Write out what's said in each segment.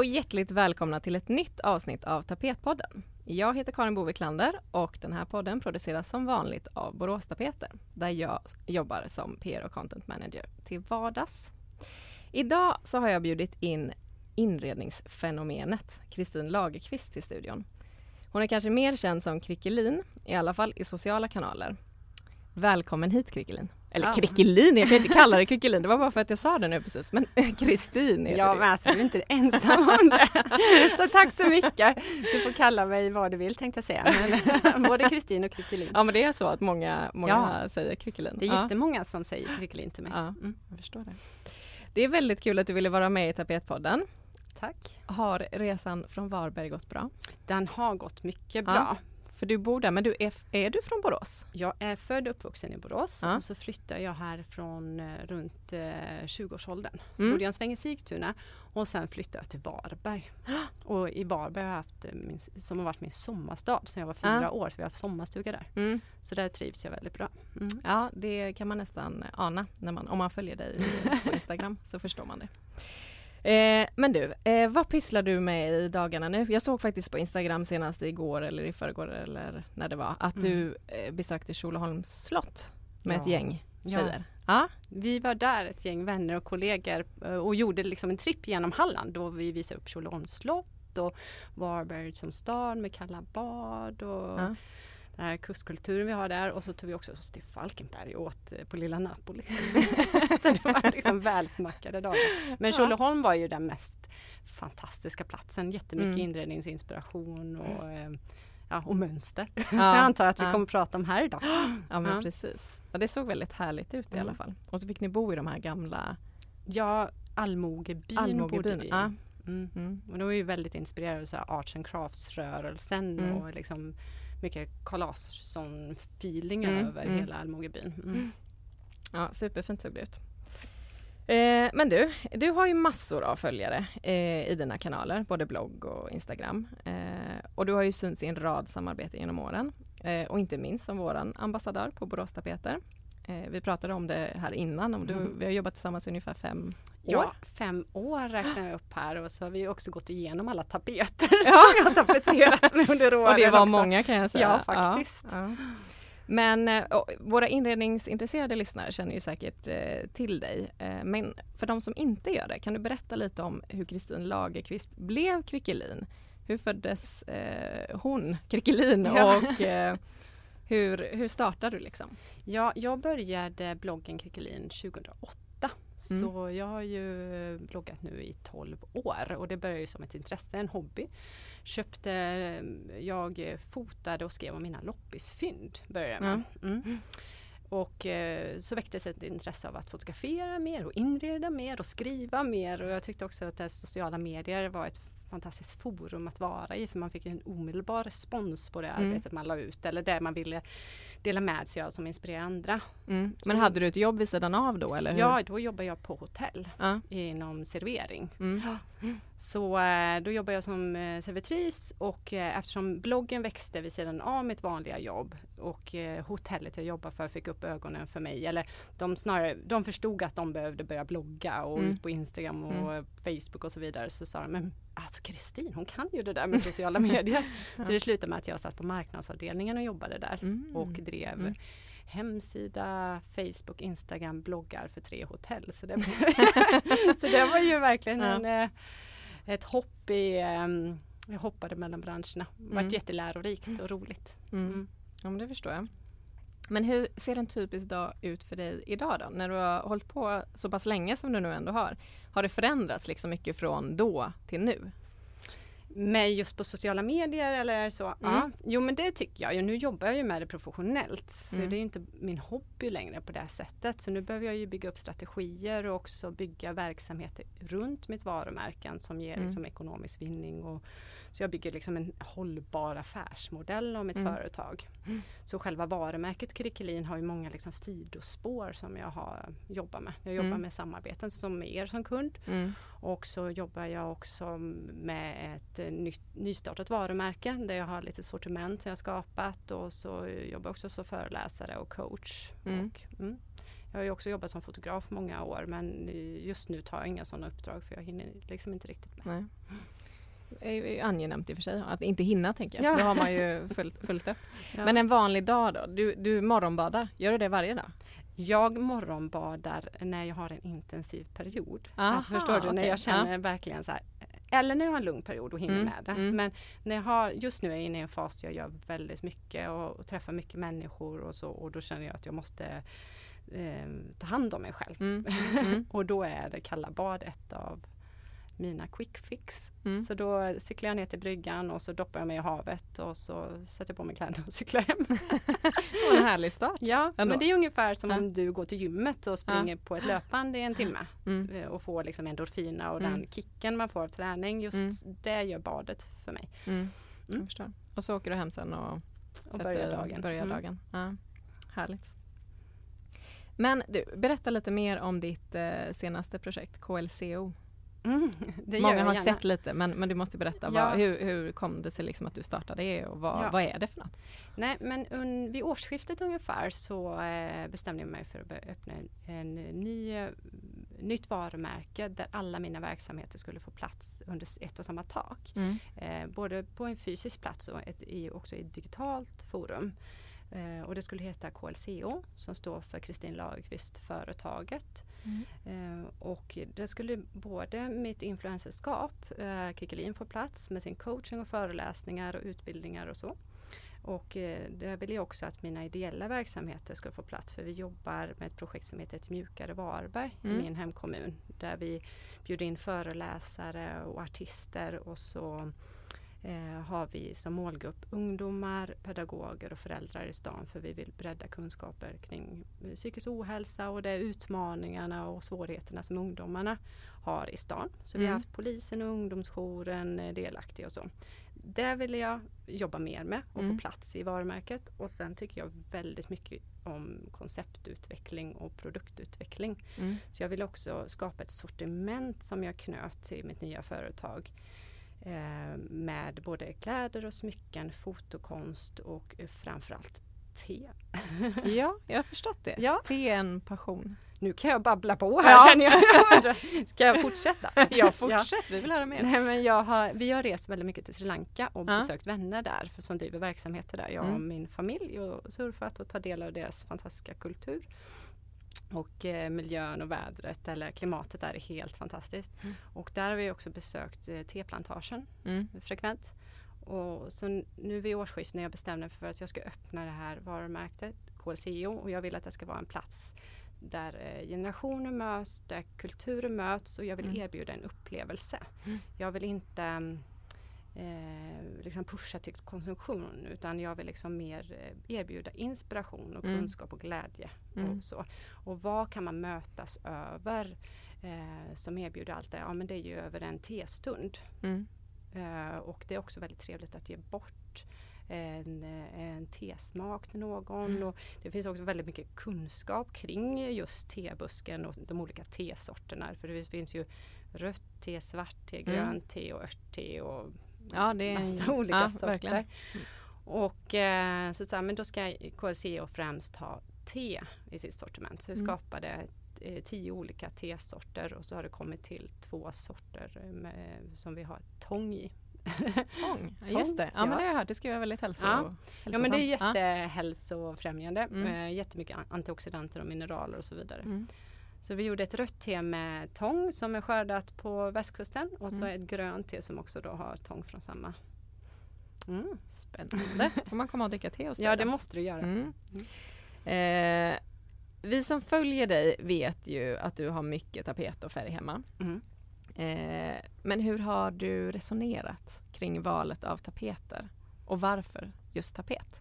Och hjärtligt välkomna till ett nytt avsnitt av Tapetpodden. Jag heter Karin Boviklander och den här podden produceras som vanligt av Borås Tapeter där jag jobbar som PR och content manager till vardags. Idag så har jag bjudit in inredningsfenomenet Kristin Lagerqvist till studion. Hon är kanske mer känd som Krickelin, i alla fall i sociala kanaler. Välkommen hit Krickelin! Eller ja. krickelin, jag kan inte kalla det krickelin, det var bara för att jag sa det nu precis. Men Kristin heter Ja, men alltså du är inte ensam om det. Så tack så mycket. Du får kalla mig vad du vill tänkte jag säga. Men, både Kristin och krickelin. Ja, men det är så att många, många ja. säger krickelin. Det är ja. jättemånga som säger krickelin till mig. Ja, mm. jag förstår det. Det är väldigt kul att du ville vara med i Tapetpodden. Tack. Har resan från Varberg gått bra? Den har gått mycket bra. För du bor där, men du är, är du från Borås? Jag är född och uppvuxen i Borås ja. och så flyttade jag härifrån eh, runt eh, 20-årsåldern. Så mm. bodde jag en sväng i Sigtuna och sen flyttade jag till Varberg. Och i Varberg har jag haft eh, min, som har varit min sommarstad sedan jag var fyra ja. år. Så vi har haft sommarstuga där. Mm. Så där trivs jag väldigt bra. Mm. Ja, det kan man nästan ana när man, om man följer dig på Instagram så förstår man det. Eh, men du, eh, vad pysslar du med i dagarna nu? Jag såg faktiskt på Instagram senast igår eller i förrgår eller när det var att mm. du eh, besökte Tjolöholms slott med ja. ett gäng tjejer. Ja. ja. Vi var där ett gäng vänner och kollegor eh, och gjorde liksom en tripp genom Halland då vi visade upp Tjolöholms slott och Varberg som stad med kalla bad och ja den här kustkulturen vi har där och så tog vi också oss till Falkenberg och åt eh, på Lilla Napoli. så det var liksom välsmackade dagar. Men Tjolöholm var ju den mest fantastiska platsen. Jättemycket mm. inredningsinspiration och, eh, ja, och mönster. Ja, så jag antar att vi ja. kommer prata om här idag. Ja men ja. precis. Ja, det såg väldigt härligt ut i mm. alla fall. Och så fick ni bo i de här gamla Ja, Allmogebyn, Allmogebyn bodde vi ja. Mm. Mm. Och då var vi väldigt inspirerade av Arts and Crafts-rörelsen mm. och liksom mycket Carl Larsson-feeling mm, över mm. hela Allmogebyn. Mm. Ja, superfint såg det ut. Eh, men du, du har ju massor av följare eh, i dina kanaler, både blogg och Instagram. Eh, och du har ju synts i en rad samarbeten genom åren. Eh, och inte minst som våran ambassadör på Borås Tapeter. Eh, vi pratade om det här innan, och du, mm. vi har jobbat tillsammans i ungefär fem år. Ja, fem år räknar jag upp här och så har vi också gått igenom alla tapeter ja. som jag har tapetserat under åren. Och det var också. många kan jag säga. Ja, faktiskt. Ja, ja. Men och, eh, våra inredningsintresserade lyssnare känner ju säkert eh, till dig. Eh, men för de som inte gör det, kan du berätta lite om hur Kristin Lagerqvist blev Krickelin? Hur föddes hon, Krickelin, och eh, hur, hur startade du liksom? Ja, jag började bloggen Krickelin 2008 Mm. Så jag har ju bloggat nu i 12 år och det började ju som ett intresse, en hobby. Köpte, jag fotade och skrev om mina loppisfynd. Började med. Mm. Mm. Och eh, så väcktes ett intresse av att fotografera mer och inreda mer och skriva mer och jag tyckte också att sociala medier var ett fantastiskt forum att vara i för man fick en omedelbar respons på det mm. arbetet man la ut eller det man ville dela med sig av som inspirerar andra. Mm. Men hade du ett jobb vid sidan av då? Eller hur? Ja, då jobbade jag på hotell ja. inom servering. Mm. Så eh, då jobbade jag som eh, servitris och eh, eftersom bloggen växte vid sidan av mitt vanliga jobb och hotellet jag jobbade för fick upp ögonen för mig. Eller de snarare, de förstod att de behövde börja blogga och mm. ut på Instagram och mm. Facebook och så vidare. Så sa de, men alltså Kristin hon kan ju det där med sociala medier. ja. Så det slutade med att jag satt på marknadsavdelningen och jobbade där mm. och drev mm. hemsida, Facebook, Instagram, bloggar för tre hotell. Så det, så det var ju verkligen ja. en, eh, ett hopp i um, jag hoppade mellan branscherna. Det mm. jättelärorikt och roligt. Mm. mm. Ja men det förstår jag. Men hur ser en typisk dag ut för dig idag då? När du har hållit på så pass länge som du nu ändå har. Har det förändrats liksom mycket från då till nu? Med just på sociala medier eller så? Mm. Ja. Jo men det tycker jag. Nu jobbar jag ju med det professionellt. Så mm. det är inte min hobby längre på det sättet. Så nu behöver jag ju bygga upp strategier och också bygga verksamheter runt mitt varumärken som ger mm. liksom, ekonomisk vinning och så jag bygger liksom en hållbar affärsmodell av mitt mm. företag. Mm. Så själva varumärket Krickelin har ju många liksom sidospår som jag har, jobbar med. Jag jobbar mm. med samarbeten som med er som kund. Mm. Och så jobbar jag också med ett nytt, nystartat varumärke där jag har lite sortiment som jag skapat och så jobbar jag också som föreläsare och coach. Mm. Och, mm, Jag har ju också jobbat som fotograf många år men just nu tar jag inga sådana uppdrag för jag hinner liksom inte riktigt med. Nej. Är angenämt i och för sig att inte hinna tänker jag. Ja. Då har man ju fullt, fullt upp. Ja. Men en vanlig dag då? Du, du morgonbadar, gör du det varje dag? Jag morgonbadar när jag har en intensiv period. Aha, alltså förstår du, okay. när jag känner ja. verkligen så här, eller när jag har en lugn period och hinner mm, med det. Mm. Men när jag har, just nu är jag inne i en fas där jag gör väldigt mycket och, och träffar mycket människor och så och då känner jag att jag måste eh, ta hand om mig själv. Mm, mm. och då är det kalla bad ett av mina quick fix. Mm. Så då cyklar jag ner till bryggan och så doppar jag mig i havet och så sätter jag på mig kläderna och cyklar hem. och en härlig start. Ja, Ändå. men det är ungefär som ja. om du går till gymmet och springer ja. på ett löpband i en timme mm. Eh, och får liksom endorfina och mm. den kicken man får av träning. Just mm. det gör badet för mig. Mm. Mm. Och så åker du hem sen och, och börjar dagen. Börjar dagen. Ja. Härligt. Men du, berätta lite mer om ditt eh, senaste projekt KLCO. Mm, Många har sett lite men, men du måste berätta, ja. vad, hur, hur kom det sig liksom att du startade det och vad, ja. vad är det för något? Nej men un, vid årsskiftet ungefär så eh, bestämde jag mig för att öppna en, en ny, nytt varumärke där alla mina verksamheter skulle få plats under ett och samma tak. Mm. Eh, både på en fysisk plats och ett, i, också i ett digitalt forum. Eh, och det skulle heta KLCO som står för Kristin Lagerqvist Företaget. Mm. Eh, och det skulle både mitt influencerskap, eh, Kikkelin, få plats med sin coaching och föreläsningar och utbildningar och så. Och eh, det vill jag också att mina ideella verksamheter ska få plats för vi jobbar med ett projekt som heter Ett mjukare Varberg mm. i min hemkommun. Där vi bjuder in föreläsare och artister och så eh, har vi som målgrupp ungdomar, pedagoger och föräldrar i stan för vi vill bredda kunskaper kring psykisk ohälsa och de utmaningarna och svårigheterna som ungdomarna har i stan. Så mm. vi har mm. haft polisen och ungdomsjouren eh, delaktiga och så. Det vill jag jobba mer med och mm. få plats i varumärket och sen tycker jag väldigt mycket om konceptutveckling och produktutveckling. Mm. Så jag vill också skapa ett sortiment som jag knöt till mitt nya företag Eh, med både kläder och smycken, fotokonst och framförallt te. ja, jag har förstått det. Ja. Te är en passion. Nu kan jag babbla på här ja. känner jag. Ska jag fortsätta? ja, fortsätt. Vi vill höra mer. Nej, men jag har, vi har rest väldigt mycket till Sri Lanka och ja. besökt vänner där för, som driver verksamheter där. Jag och mm. min familj och surfat och tagit del av deras fantastiska kultur. Och eh, miljön och vädret eller klimatet där är helt fantastiskt. Mm. Och där har vi också besökt eh, teplantagen mm. frekvent. Och så nu vid årsskiftet när jag bestämde mig för att jag ska öppna det här varumärket KLCO och jag vill att det ska vara en plats där eh, generationer möts, där kulturer möts och jag vill mm. erbjuda en upplevelse. Mm. Jag vill inte eh, liksom pusha till konsumtion utan jag vill liksom mer eh, erbjuda inspiration och mm. kunskap och glädje. Mm. Och, så. och vad kan man mötas över eh, som erbjuder allt det? Ja men det är ju över en testund. Mm. Eh, och det är också väldigt trevligt att ge bort en, en tesmak till någon. Mm. Och det finns också väldigt mycket kunskap kring just tebusken och de olika tesorterna. För det finns ju rött te, svart te, mm. grönt te och örtte och Ja, det är massa olika ja, sorter. Verkligen. Och eh, så, så men då ska KLCO främst ha te i sitt sortiment. Så vi mm. skapade eh, tio olika tesorter och så har det kommit till två sorter med, som vi har tång i. Tång, ja, just det. Ja, ja, men det har jag hört. Det ska vara väldigt hälso ja. ja men det är jättehälsofrämjande. Mm. Med jättemycket antioxidanter och mineraler och så vidare. Mm. Så vi gjorde ett rött te med tång som är skördat på västkusten och så mm. ett grönt te som också då har tång från samma. Mm. Spännande! får man komma och dricka te hos dig? Ja det måste du göra. Mm. Eh, vi som följer dig vet ju att du har mycket tapet och färg hemma. Mm. Eh, men hur har du resonerat kring valet av tapeter? Och varför just tapet?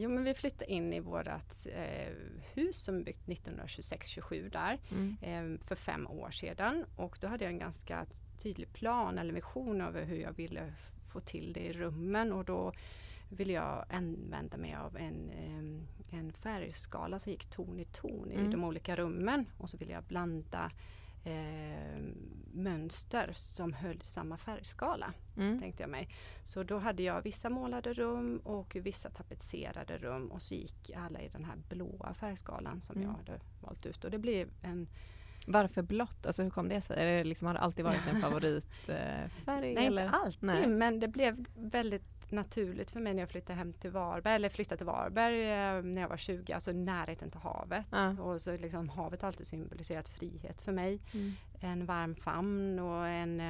Jo men vi flyttade in i vårt eh, hus som byggt 1926-27 där mm. eh, för fem år sedan och då hade jag en ganska tydlig plan eller vision över hur jag ville få till det i rummen och då ville jag använda mig av en, eh, en färgskala som gick ton i ton mm. i de olika rummen och så ville jag blanda eh, mönster som höll samma färgskala. Mm. Tänkte jag mig. Så då hade jag vissa målade rum och vissa tapetserade rum och så gick alla i den här blåa färgskalan som mm. jag hade valt ut. Och det blev en varför blått? Alltså hur kom det sig? Är det liksom, har det alltid varit en favoritfärg? Nej, eller? inte alltid Nej. men det blev väldigt naturligt för mig när jag flyttade hem till Varberg, eller flyttade till Varberg eh, när jag var 20, alltså närheten till havet. Ja. Och så liksom havet har alltid symboliserat frihet för mig. Mm. En varm famn och en,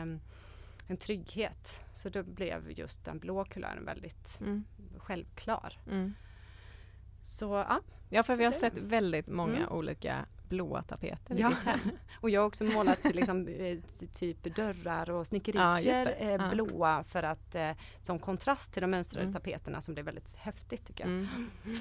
en trygghet. Så då blev just den blå kulören väldigt mm. självklar. Mm. Så ja. Ja, för vi har sett väldigt många mm. olika blåa tapeter ja. i ditt hem. och jag har också målat liksom, eh, typ dörrar och snickerier ja, eh, blåa för att eh, som kontrast till de mönstrade mm. tapeterna som blev väldigt häftigt tycker jag. Mm. Mm.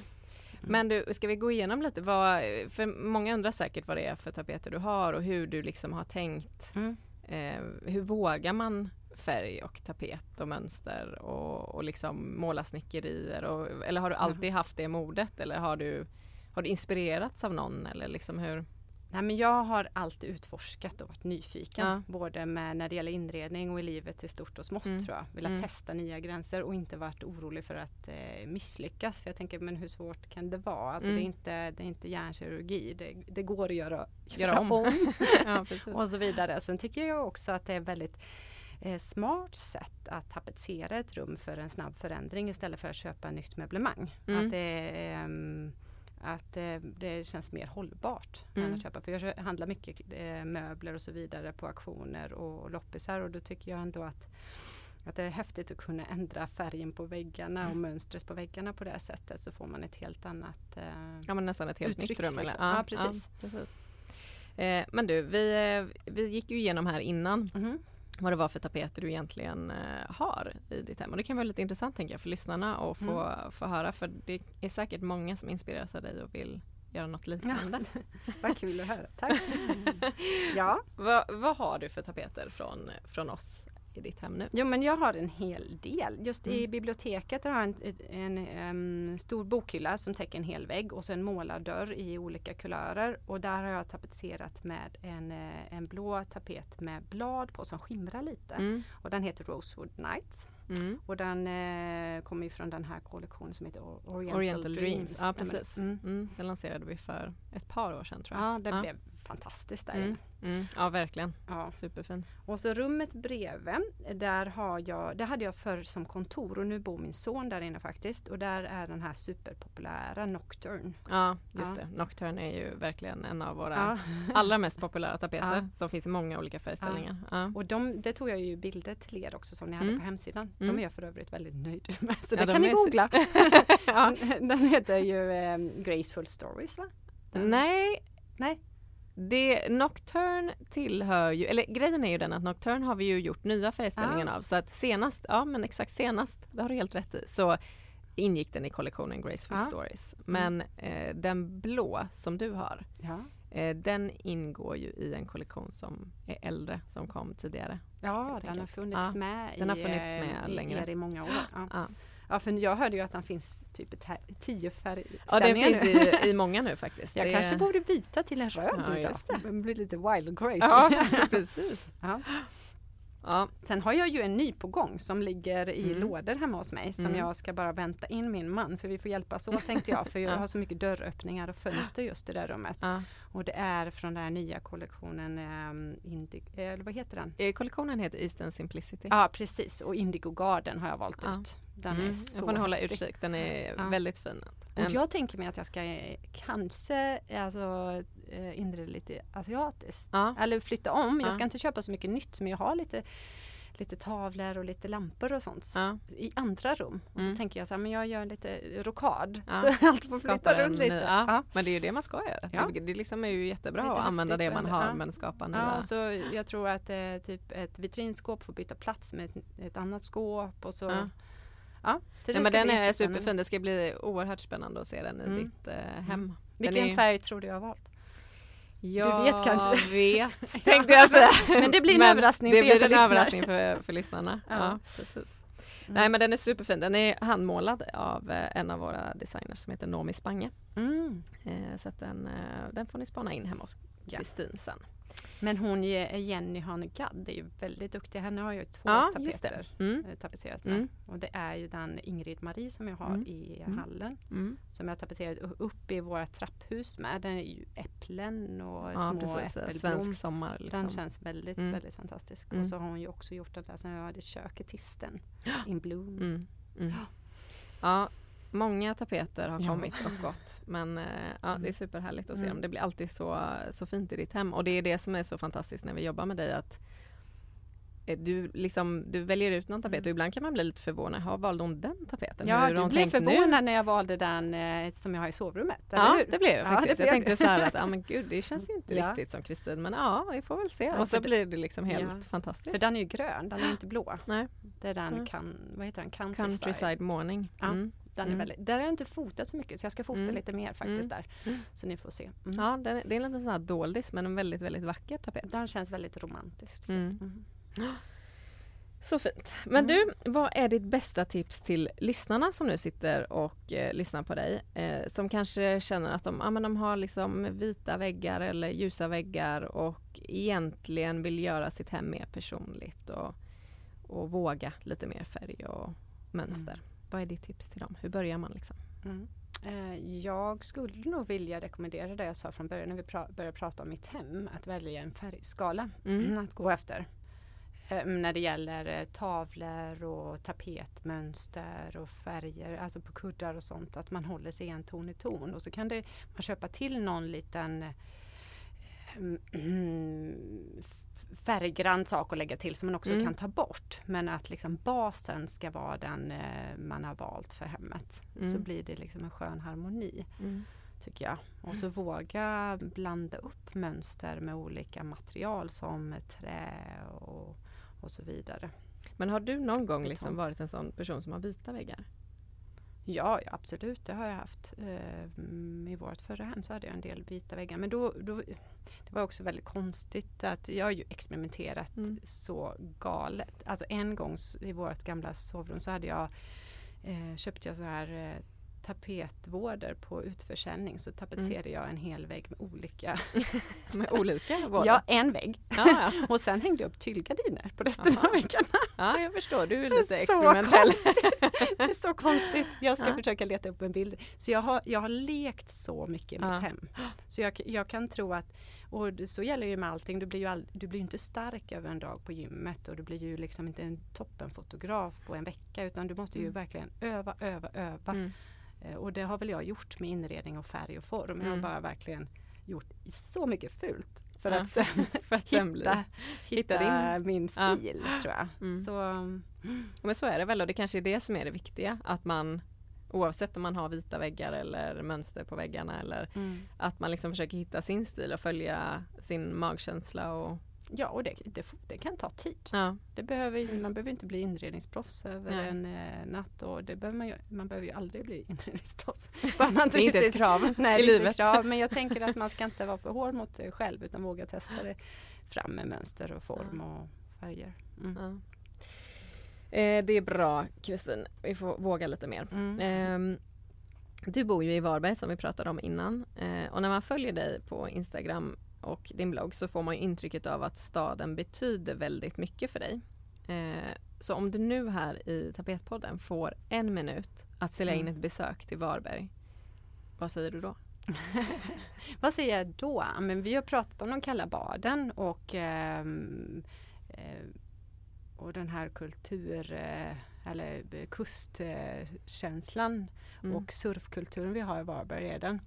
Men du, ska vi gå igenom lite vad, för många undrar säkert vad det är för tapeter du har och hur du liksom har tänkt. Mm. Eh, hur vågar man färg och tapet och mönster och, och liksom måla snickerier? Och, eller har du alltid haft det modet eller har du har du inspirerats av någon eller liksom hur? Nej, men jag har alltid utforskat och varit nyfiken. Ja. Både med när det gäller inredning och i livet i stort och smått mm. tror jag. Velat mm. testa nya gränser och inte varit orolig för att eh, misslyckas. För jag tänker, men hur svårt kan det vara? Alltså, mm. det, är inte, det är inte hjärnkirurgi. Det, det går att göra, göra, göra om. om. ja, och så vidare. Sen tycker jag också att det är väldigt eh, smart sätt att tapetsera ett rum för en snabb förändring istället för att köpa nytt möblemang. Mm. Att det, eh, att eh, det känns mer hållbart mm. än att köpa. För jag handlar mycket eh, möbler och så vidare på auktioner och, och loppisar och då tycker jag ändå att att det är häftigt att kunna ändra färgen på väggarna mm. och mönstret på väggarna på det sättet så får man ett helt annat eh, Ja men nästan ett helt uttryck, nytt rum. Eller? Ja, ja, precis. Ja, precis. Eh, men du, vi, eh, vi gick ju igenom här innan mm vad det var för tapeter du egentligen eh, har i ditt hem. Och det kan vara lite intressant tänker jag för lyssnarna att få, mm. få höra för det är säkert många som inspireras av dig och vill göra något liknande. Ja, vad kul att höra, tack! ja. vad, vad har du för tapeter från, från oss i ditt hem nu? Jo men jag har en hel del. Just mm. i biblioteket har jag en, en, en, stor bokhylla som täcker en hel vägg och så en målardörr i olika kulörer. Och där har jag tapetserat med en, eh, en blå tapet med blad på som skimrar lite. Mm. Och den heter Rosewood Nights. Mm. Och den eh, kommer ifrån den här kollektionen som heter Oriental, Oriental Dreams. Dreams. Ja precis. Mm. Mm. Den lanserade vi för ett par år sedan tror jag. Ja, det ja. blev fantastiskt där mm. Mm. Ja verkligen, ja. superfin. Och så rummet bredvid, där har jag, det hade jag förr som kontor och nu bor min son där inne faktiskt och där är den här superpopulära Nocturne. Ja just ja. det, Nocturne är ju verkligen en av våra ja. allra mest populära tapeter som finns i många olga färgställningar. Och de, det tog jag ju bilder till er också som ni hade mm. på hemsidan. De mm. är jag för övrigt väldigt nöjd med. Så det kan ni googla. den heter ju um, Graceful Stories va? Den. Nej, Nej. Det, Nocturne tillhör ju, eller grejen är ju den att Nocturne har vi ju gjort nya föreställningar ah. av så att senast, ja men exakt senast, det har du helt rätt i, så ingick den i kollektionen Graceful ah. Stories. Mm. Men mm. eh, den blå som du har, ja. eh, den ingår ju i en kollektion som är äldre som kom tidigare. Ja, den har funnits ja, med, den har funnits med i, längre. i många år. Ja. Ja för jag hörde ju att den finns typ i tio färgställningar Ja den finns i, i många nu faktiskt. Jag det... kanske borde byta till en röd ja, det. blir lite wild crazy. Ja precis. Ja. Ja. Sen har jag ju en ny på gång som ligger i mm. lådor hemma hos mig som mm. jag ska bara vänta in min man för vi får hjälpas åt tänkte jag för jag har så mycket dörröppningar och fönster just i det rummet. Ja. Och det är från den här nya kollektionen, eh, Indi eller vad heter den? Eh, kollektionen heter Eastern Simplicity. Ja precis och Indigo Garden har jag valt ja. ut. Den mm. är så jag får hålla utkik, den är väldigt fin. Och jag tänker mig att jag ska eh, kanske alltså, eh, inreda lite asiatiskt. Ja. Eller flytta om. Jag ska inte köpa så mycket nytt men jag har lite lite tavlor och lite lampor och sånt ja. i andra rum. Och mm. så tänker jag så här, men jag gör lite rokad. Ja. Så allt får flytta runt lite. Ja. ja. Men det är ju det man ska göra. Ja. Det, det liksom är ju jättebra lite att använda det man har men skapa nya. Ja, så jag tror att eh, typ ett vitrinskåp får byta plats med ett, ett annat skåp och så Ja, ja men den är superfin. Det ska bli oerhört spännande att se den i mm. ditt eh, hem. Mm. Vilken är... färg tror du jag har valt? Jag du vet kanske? vet, tänkte jag säga. Men det blir en överraskning för Det blir en överraskning för, för lyssnarna. Ja. ja precis. Mm. Nej men den är superfin. Den är handmålad av eh, en av våra designers som heter Nomi Spange. Mm. Eh, så den, eh, den får ni spana in hemma hos Kristin ja. sen. Men hon Jenny Hanegadd är ju väldigt duktig. Henne har ju två ja, tapeter mm. Eh, tapetserat med. Mm. Och det är ju den Ingrid Marie som jag har mm. i mm. hallen. Mm. Som jag tapetserat upp i våra trapphus med. Den är ju äpplen och ja, små precis, äppelblom. Svensk sommar. Liksom. Den känns väldigt, mm. väldigt fantastisk. Och så har hon ju också gjort den där som jag hade köket Tisten. In Bloom. Ja, Många tapeter har ja. kommit och gått men eh, ja, det är mm. superhärligt att se mm. dem. Det blir alltid så, så fint i ditt hem och det är det som är så fantastiskt när vi jobbar med dig att eh, du, liksom, du väljer ut någon tapet och mm. ibland kan man bli lite förvånad. Har valde hon den tapeten? Ja, du blev förvånad nu? när jag valde den eh, som jag har i sovrummet. ja, det blev jag faktiskt. Ja, jag tänkte så här att, ja men gud, det känns ju inte ja. riktigt som Kristin, men ja, vi får väl se. Och så blir det liksom helt ja. fantastiskt. För den är ju grön, den är inte blå. Nej. Det är den, mm. kan, vad heter den? Countryside, Countryside Morning. Mm. Den mm. är väldigt, där har jag inte fotat så mycket så jag ska fota mm. lite mer faktiskt mm. där. Mm. Så ni får se. Mm. Ja, det, det är en liten sån här doldis men en väldigt, väldigt vacker tapet. Den känns väldigt romantisk. Så fint. Men du, vad är ditt bästa tips till lyssnarna som nu sitter och eh, lyssnar på dig? Eh, som kanske känner att de, ah, men de har liksom vita väggar eller ljusa väggar och egentligen vill göra sitt hem mer personligt och, och våga lite mer färg och mönster. Mm. Vad är ditt tips till dem? Hur börjar man liksom? Mm. Eh, jag skulle nog vilja rekommendera det jag sa från början när vi pra började prata om mitt hem. Att välja en färgskala mm. att gå efter. Eh, när det gäller eh, tavlor och tapetmönster och färger, alltså på kuddar och sånt. Att man håller sig en ton i ton. Och så kan det, man köpa till någon liten färggrann sak att lägga till som man också mm. kan ta bort. Men att liksom basen ska vara den eh, man har valt för hemmet. Mm. Så blir det liksom en skön harmoni. Mm. Tycker jag. Och så våga blanda upp mönster med olika material som trä och, och så vidare. Men har du någon gång liksom varit en sån person som har vita väggar? Ja, ja, absolut, det har jag haft. Eh, I vårt förra hem så hade jag en del vita väggar. Men då, då, det var också väldigt konstigt att jag har ju experimenterat mm. så galet. Alltså en gång i vårt gamla sovrum så hade jag eh, köpte jag så här eh, tapetvårder på utförsäljning så tapetserade mm. jag en hel vägg med olika Med olika vårdar? Ja, en vägg. Ah, ja. och sen hängde jag upp tyllgardiner på resten Aha. av väggarna. Ja, jag förstår. Du är lite experimentell. det är så konstigt. Jag ska ja. försöka leta upp en bild. Så jag har, jag har lekt så mycket i mitt hem. Så jag, jag kan tro att och så gäller det med allting. Du blir ju all, du blir inte stark över en dag på gymmet och du blir ju liksom inte en toppenfotograf på en vecka utan du måste ju mm. verkligen öva, öva, öva. Mm. Eh, och det har väl jag gjort med inredning och färg och form. Mm. Jag har mm. bara verkligen gjort så mycket fult för ja. att sen, för att sen hitta, hitta, hitta min stil ja. tror jag. Mm. Så. Men så är det väl och det kanske är det som är det viktiga att man Oavsett om man har vita väggar eller mönster på väggarna eller mm. att man liksom försöker hitta sin stil och följa sin magkänsla och Ja, och det, det, det kan ta tid. Ja. Det behöver, man behöver inte bli inredningsproffs över Nej. en eh, natt och det behöver man, ju, man behöver ju aldrig bli inredningsproffs. man det är inte ett krav Nej, i livet. Krav, men jag tänker att man ska inte vara för hård mot sig själv utan våga testa det fram med mönster och form ja. och färger. Mm. Ja. Eh, det är bra Kristin, vi får våga lite mer. Mm. Eh, du bor ju i Varberg som vi pratade om innan eh, och när man följer dig på Instagram och din blogg så får man intrycket av att staden betyder väldigt mycket för dig. Eh, så om du nu här i Tapetpodden får en minut att sälja in mm. ett besök till Varberg, vad säger du då? vad säger jag då? Men vi har pratat om de kalla baden och ehm, eh, och den här kultur eh, eller kustkänslan mm. och surfkulturen vi har i Varberg redan.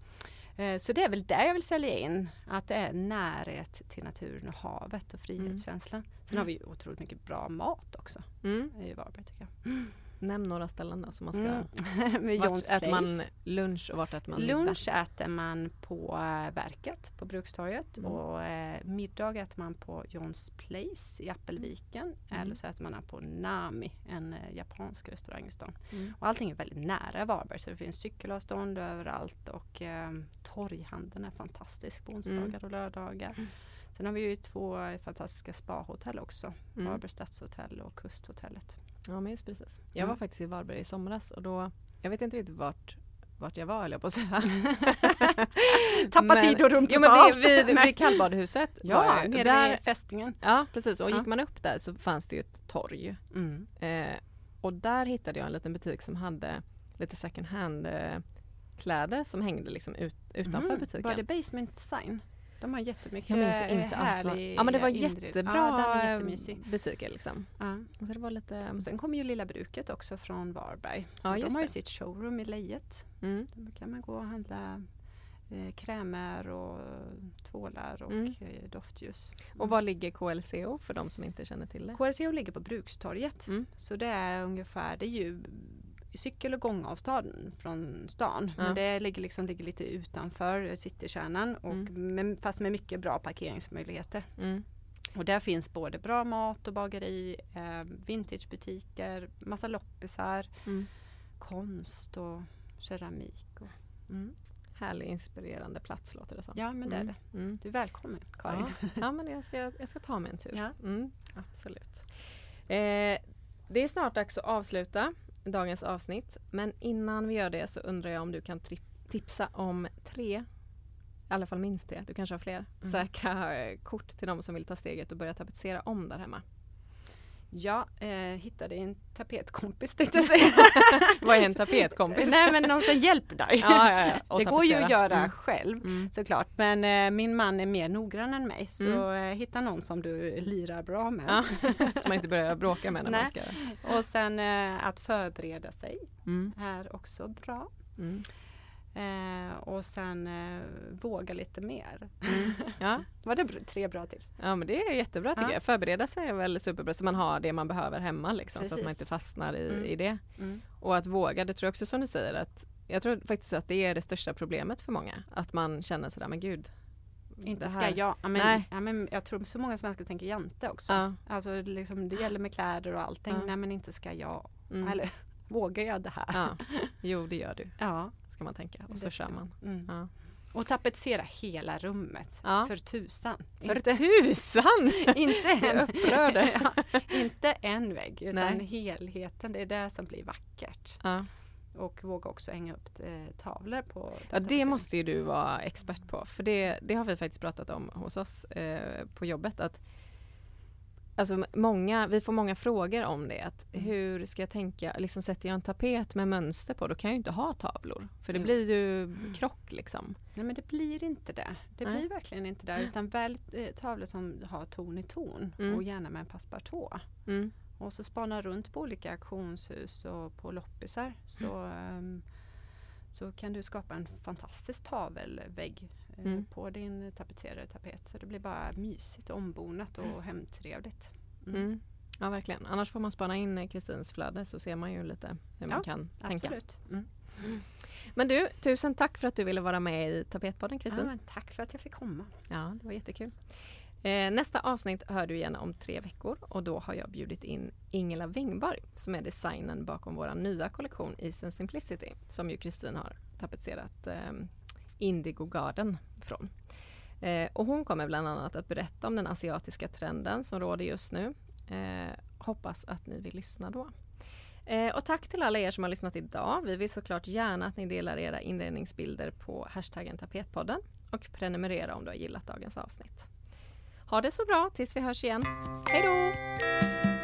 Eh, så det är väl där jag vill sälja in, att det är närhet till naturen och havet och frihetskänslan. Mm. Sen har vi ju otroligt mycket bra mat också mm. i Varberg tycker jag. Nämn några ställen då som man ska... Mm. vart äter man lunch och vart äter man middag? Lunch äter man på äh, Verket på Brukstorget mm. och äh, middag äter man på Johns Place i Appelviken mm. eller så äter man på Nami, en äh, japansk restaurang i stan. Mm. Och allting är väldigt nära Varberg så det finns cykelavstånd överallt och äh, torghandeln är fantastisk på onsdagar mm. och lördagar. Mm. Sen har vi ju två fantastiska spahotell också. Mm. Varberg stadshotell och Kusthotellet. Ja men just precis. Jag var faktiskt i Varberg i somras och då, jag vet inte riktigt vart vart jag var höll jag på att säga. Tappa tid och rum totalt. Jo, men vid, vid kallbadhuset. Ja, nere där, vid fästingen. Ja precis och ja. gick man upp där så fanns det ju ett torg. Mm. Eh, och där hittade jag en liten butik som hade lite second hand eh, kläder som hängde liksom ut, utanför mm. butiken. Var det Basement Design? De har jättemycket jag minns inte härlig Ja men det var jättebra ja, butiker liksom. Ja. Så det var lite... Och sen kommer ju Lilla Bruket också från Varberg. Ja, de har ju sitt showroom i Lejet. Mm. Där kan man gå och handla eh, krämer och tvålar och mm. eh, doftljus. Och var ligger KLCO för de som inte känner till det? KLCO ligger på Brukstorget. Mm. Så det är ungefär, det är ju cykel och gångavstånd från stan. Ja. Men det ligger, liksom, ligger lite utanför citykärnan och mm. med, fast med mycket bra parkeringsmöjligheter. Mm. Och där finns både bra mat och bageri, eh, vintagebutiker, massa loppisar, mm. konst och keramik. Och, mm. Härlig inspirerande plats låter det som. Ja men det är mm. det. Mm. Du är välkommen Karin. Ja, ja men jag ska, jag ska ta mig en tur. Ja. Absolut. Eh, det är snart dags att avsluta dagens avsnitt. Men innan vi gör det så undrar jag om du kan tipsa om tre, i alla fall minst tre, du kanske har fler, mm. säkra kort till de som vill ta steget och börja tapetsera om där hemma. Ja, eh, hittade en tapetkompis tänkte jag säga. Vad är en tapetkompis? Nej men någon som hjälper dig. Ja, ja, ja. Det går ju att göra mm. själv mm. såklart men eh, min man är mer noggrann än mig så mm. eh, hitta någon som du lirar bra med. Ja. så man inte börjar bråka med när Nej. man ska. Och sen eh, att förbereda sig mm. är också bra. Eh, och sen eh, våga lite mer. Mm. Ja. Var det tre bra tips? Ja men det är jättebra tycker ja. jag. Förbereda sig är väl superbra så man har det man behöver hemma liksom, så att man inte fastnar i, mm. i det. Mm. Och att våga, det tror jag också som du säger att jag tror faktiskt att det är det största problemet för många. Att man känner sådär, men gud. Inte ska jag. Ja, men, ja, men jag tror så många svenskar tänker jante också. Ja. Alltså liksom, det gäller med kläder och allting. Ja. Nej men inte ska jag. Mm. Eller vågar jag det här? Ja. Jo det gör du. Ja ska man tänka och så kör man. Mm. Ja. Och tapetsera hela rummet. Ja. För tusan. För inte, tusan! inte, en, ja, inte en vägg utan Nej. helheten. Det är det som blir vackert. Ja. Och våga också hänga upp eh, tavlor på Ja det måste ju du vara expert på. För det, det har vi faktiskt pratat om hos oss eh, på jobbet. att Alltså många, vi får många frågor om det. Att mm. hur ska jag tänka, liksom sätter jag en tapet med mönster på då kan jag ju inte ha tavlor. För det blir ju krock liksom. Nej men det blir inte det. Det Nej. blir verkligen inte det. Utan väl eh, tavlor som har ton i ton mm. och gärna med en passepartout. Mm. Och så spana runt på olika auktionshus och på loppisar. Så, um, så kan du skapa en fantastisk tavelvägg mm. på din tapetserade tapet. Så det blir bara mysigt och ombonat och mm. hemtrevligt. Mm. mm. Ja verkligen. Annars får man spana in Kristins flöde så ser man ju lite hur man kan tänka. Absolut. Mm. Mm. Men du, tusen tack för att du ville vara med i Tapetpodden Kristin. Ja, tack för att jag fick komma. Ja, det var jättekul. Eh, nästa avsnitt hör du igen om tre veckor och då har jag bjudit in Ingela Wingborg som är designen bakom vår nya kollektion Eastern Simplicity som ju Kristin har tapetserat eh, Indigo Garden från. Eh, och hon kommer bland annat att berätta om den asiatiska trenden som råder just nu. Eh, hoppas att ni vill lyssna då. Eh, och tack till alla er som har lyssnat idag. Vi vill såklart gärna att ni delar era inredningsbilder på hashtaggen tapetpodden och prenumerera om du har gillat dagens avsnitt. Ha det så bra tills vi hörs igen. Hej då!